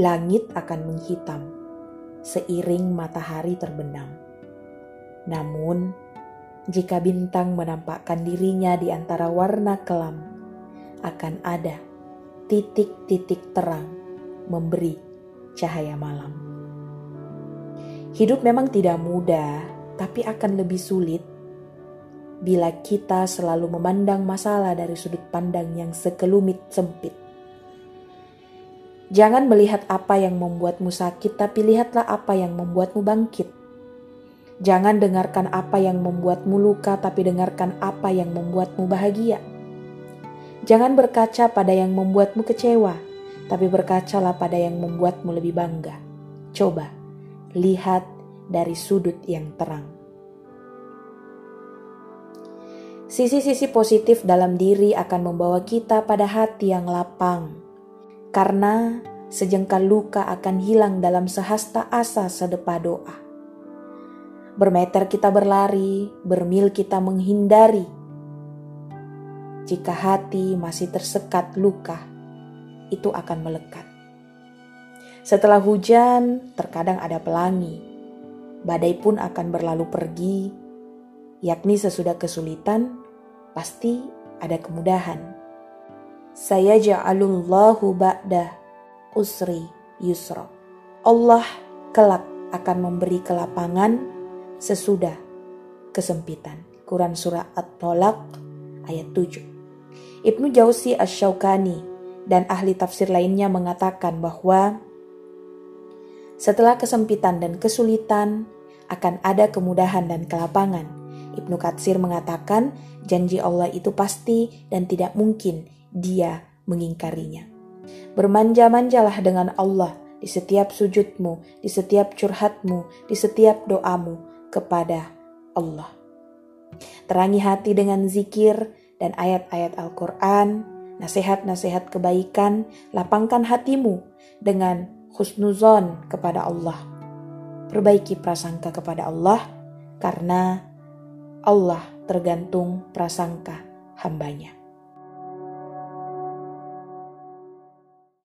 langit akan menghitam seiring matahari terbenam. Namun, jika bintang menampakkan dirinya di antara warna kelam, akan ada titik-titik terang memberi cahaya malam. Hidup memang tidak mudah, tapi akan lebih sulit bila kita selalu memandang masalah dari sudut pandang yang sekelumit sempit. Jangan melihat apa yang membuatmu sakit, tapi lihatlah apa yang membuatmu bangkit. Jangan dengarkan apa yang membuatmu luka, tapi dengarkan apa yang membuatmu bahagia. Jangan berkaca pada yang membuatmu kecewa, tapi berkacalah pada yang membuatmu lebih bangga. Coba lihat dari sudut yang terang. Sisi-sisi positif dalam diri akan membawa kita pada hati yang lapang, karena sejengkal luka akan hilang dalam sehasta asa sedepa doa. Bermeter kita berlari, bermil kita menghindari. Jika hati masih tersekat luka, itu akan melekat. Setelah hujan, terkadang ada pelangi. Badai pun akan berlalu pergi, yakni sesudah kesulitan, pasti ada kemudahan. Saya ja'alullahu ba'da usri yusra. Allah kelak akan memberi kelapangan sesudah kesempitan. Quran Surah At-Tolak ayat 7. Ibnu Jauzi Asy-Syaukani dan ahli tafsir lainnya mengatakan bahwa setelah kesempitan dan kesulitan akan ada kemudahan dan kelapangan. Ibnu Katsir mengatakan janji Allah itu pasti dan tidak mungkin dia mengingkarinya. Bermanja-manjalah dengan Allah di setiap sujudmu, di setiap curhatmu, di setiap doamu kepada Allah. Terangi hati dengan zikir dan ayat-ayat Al-Quran, nasihat-nasihat kebaikan, lapangkan hatimu dengan husnuzon kepada Allah. Perbaiki prasangka kepada Allah karena Allah tergantung prasangka hambanya.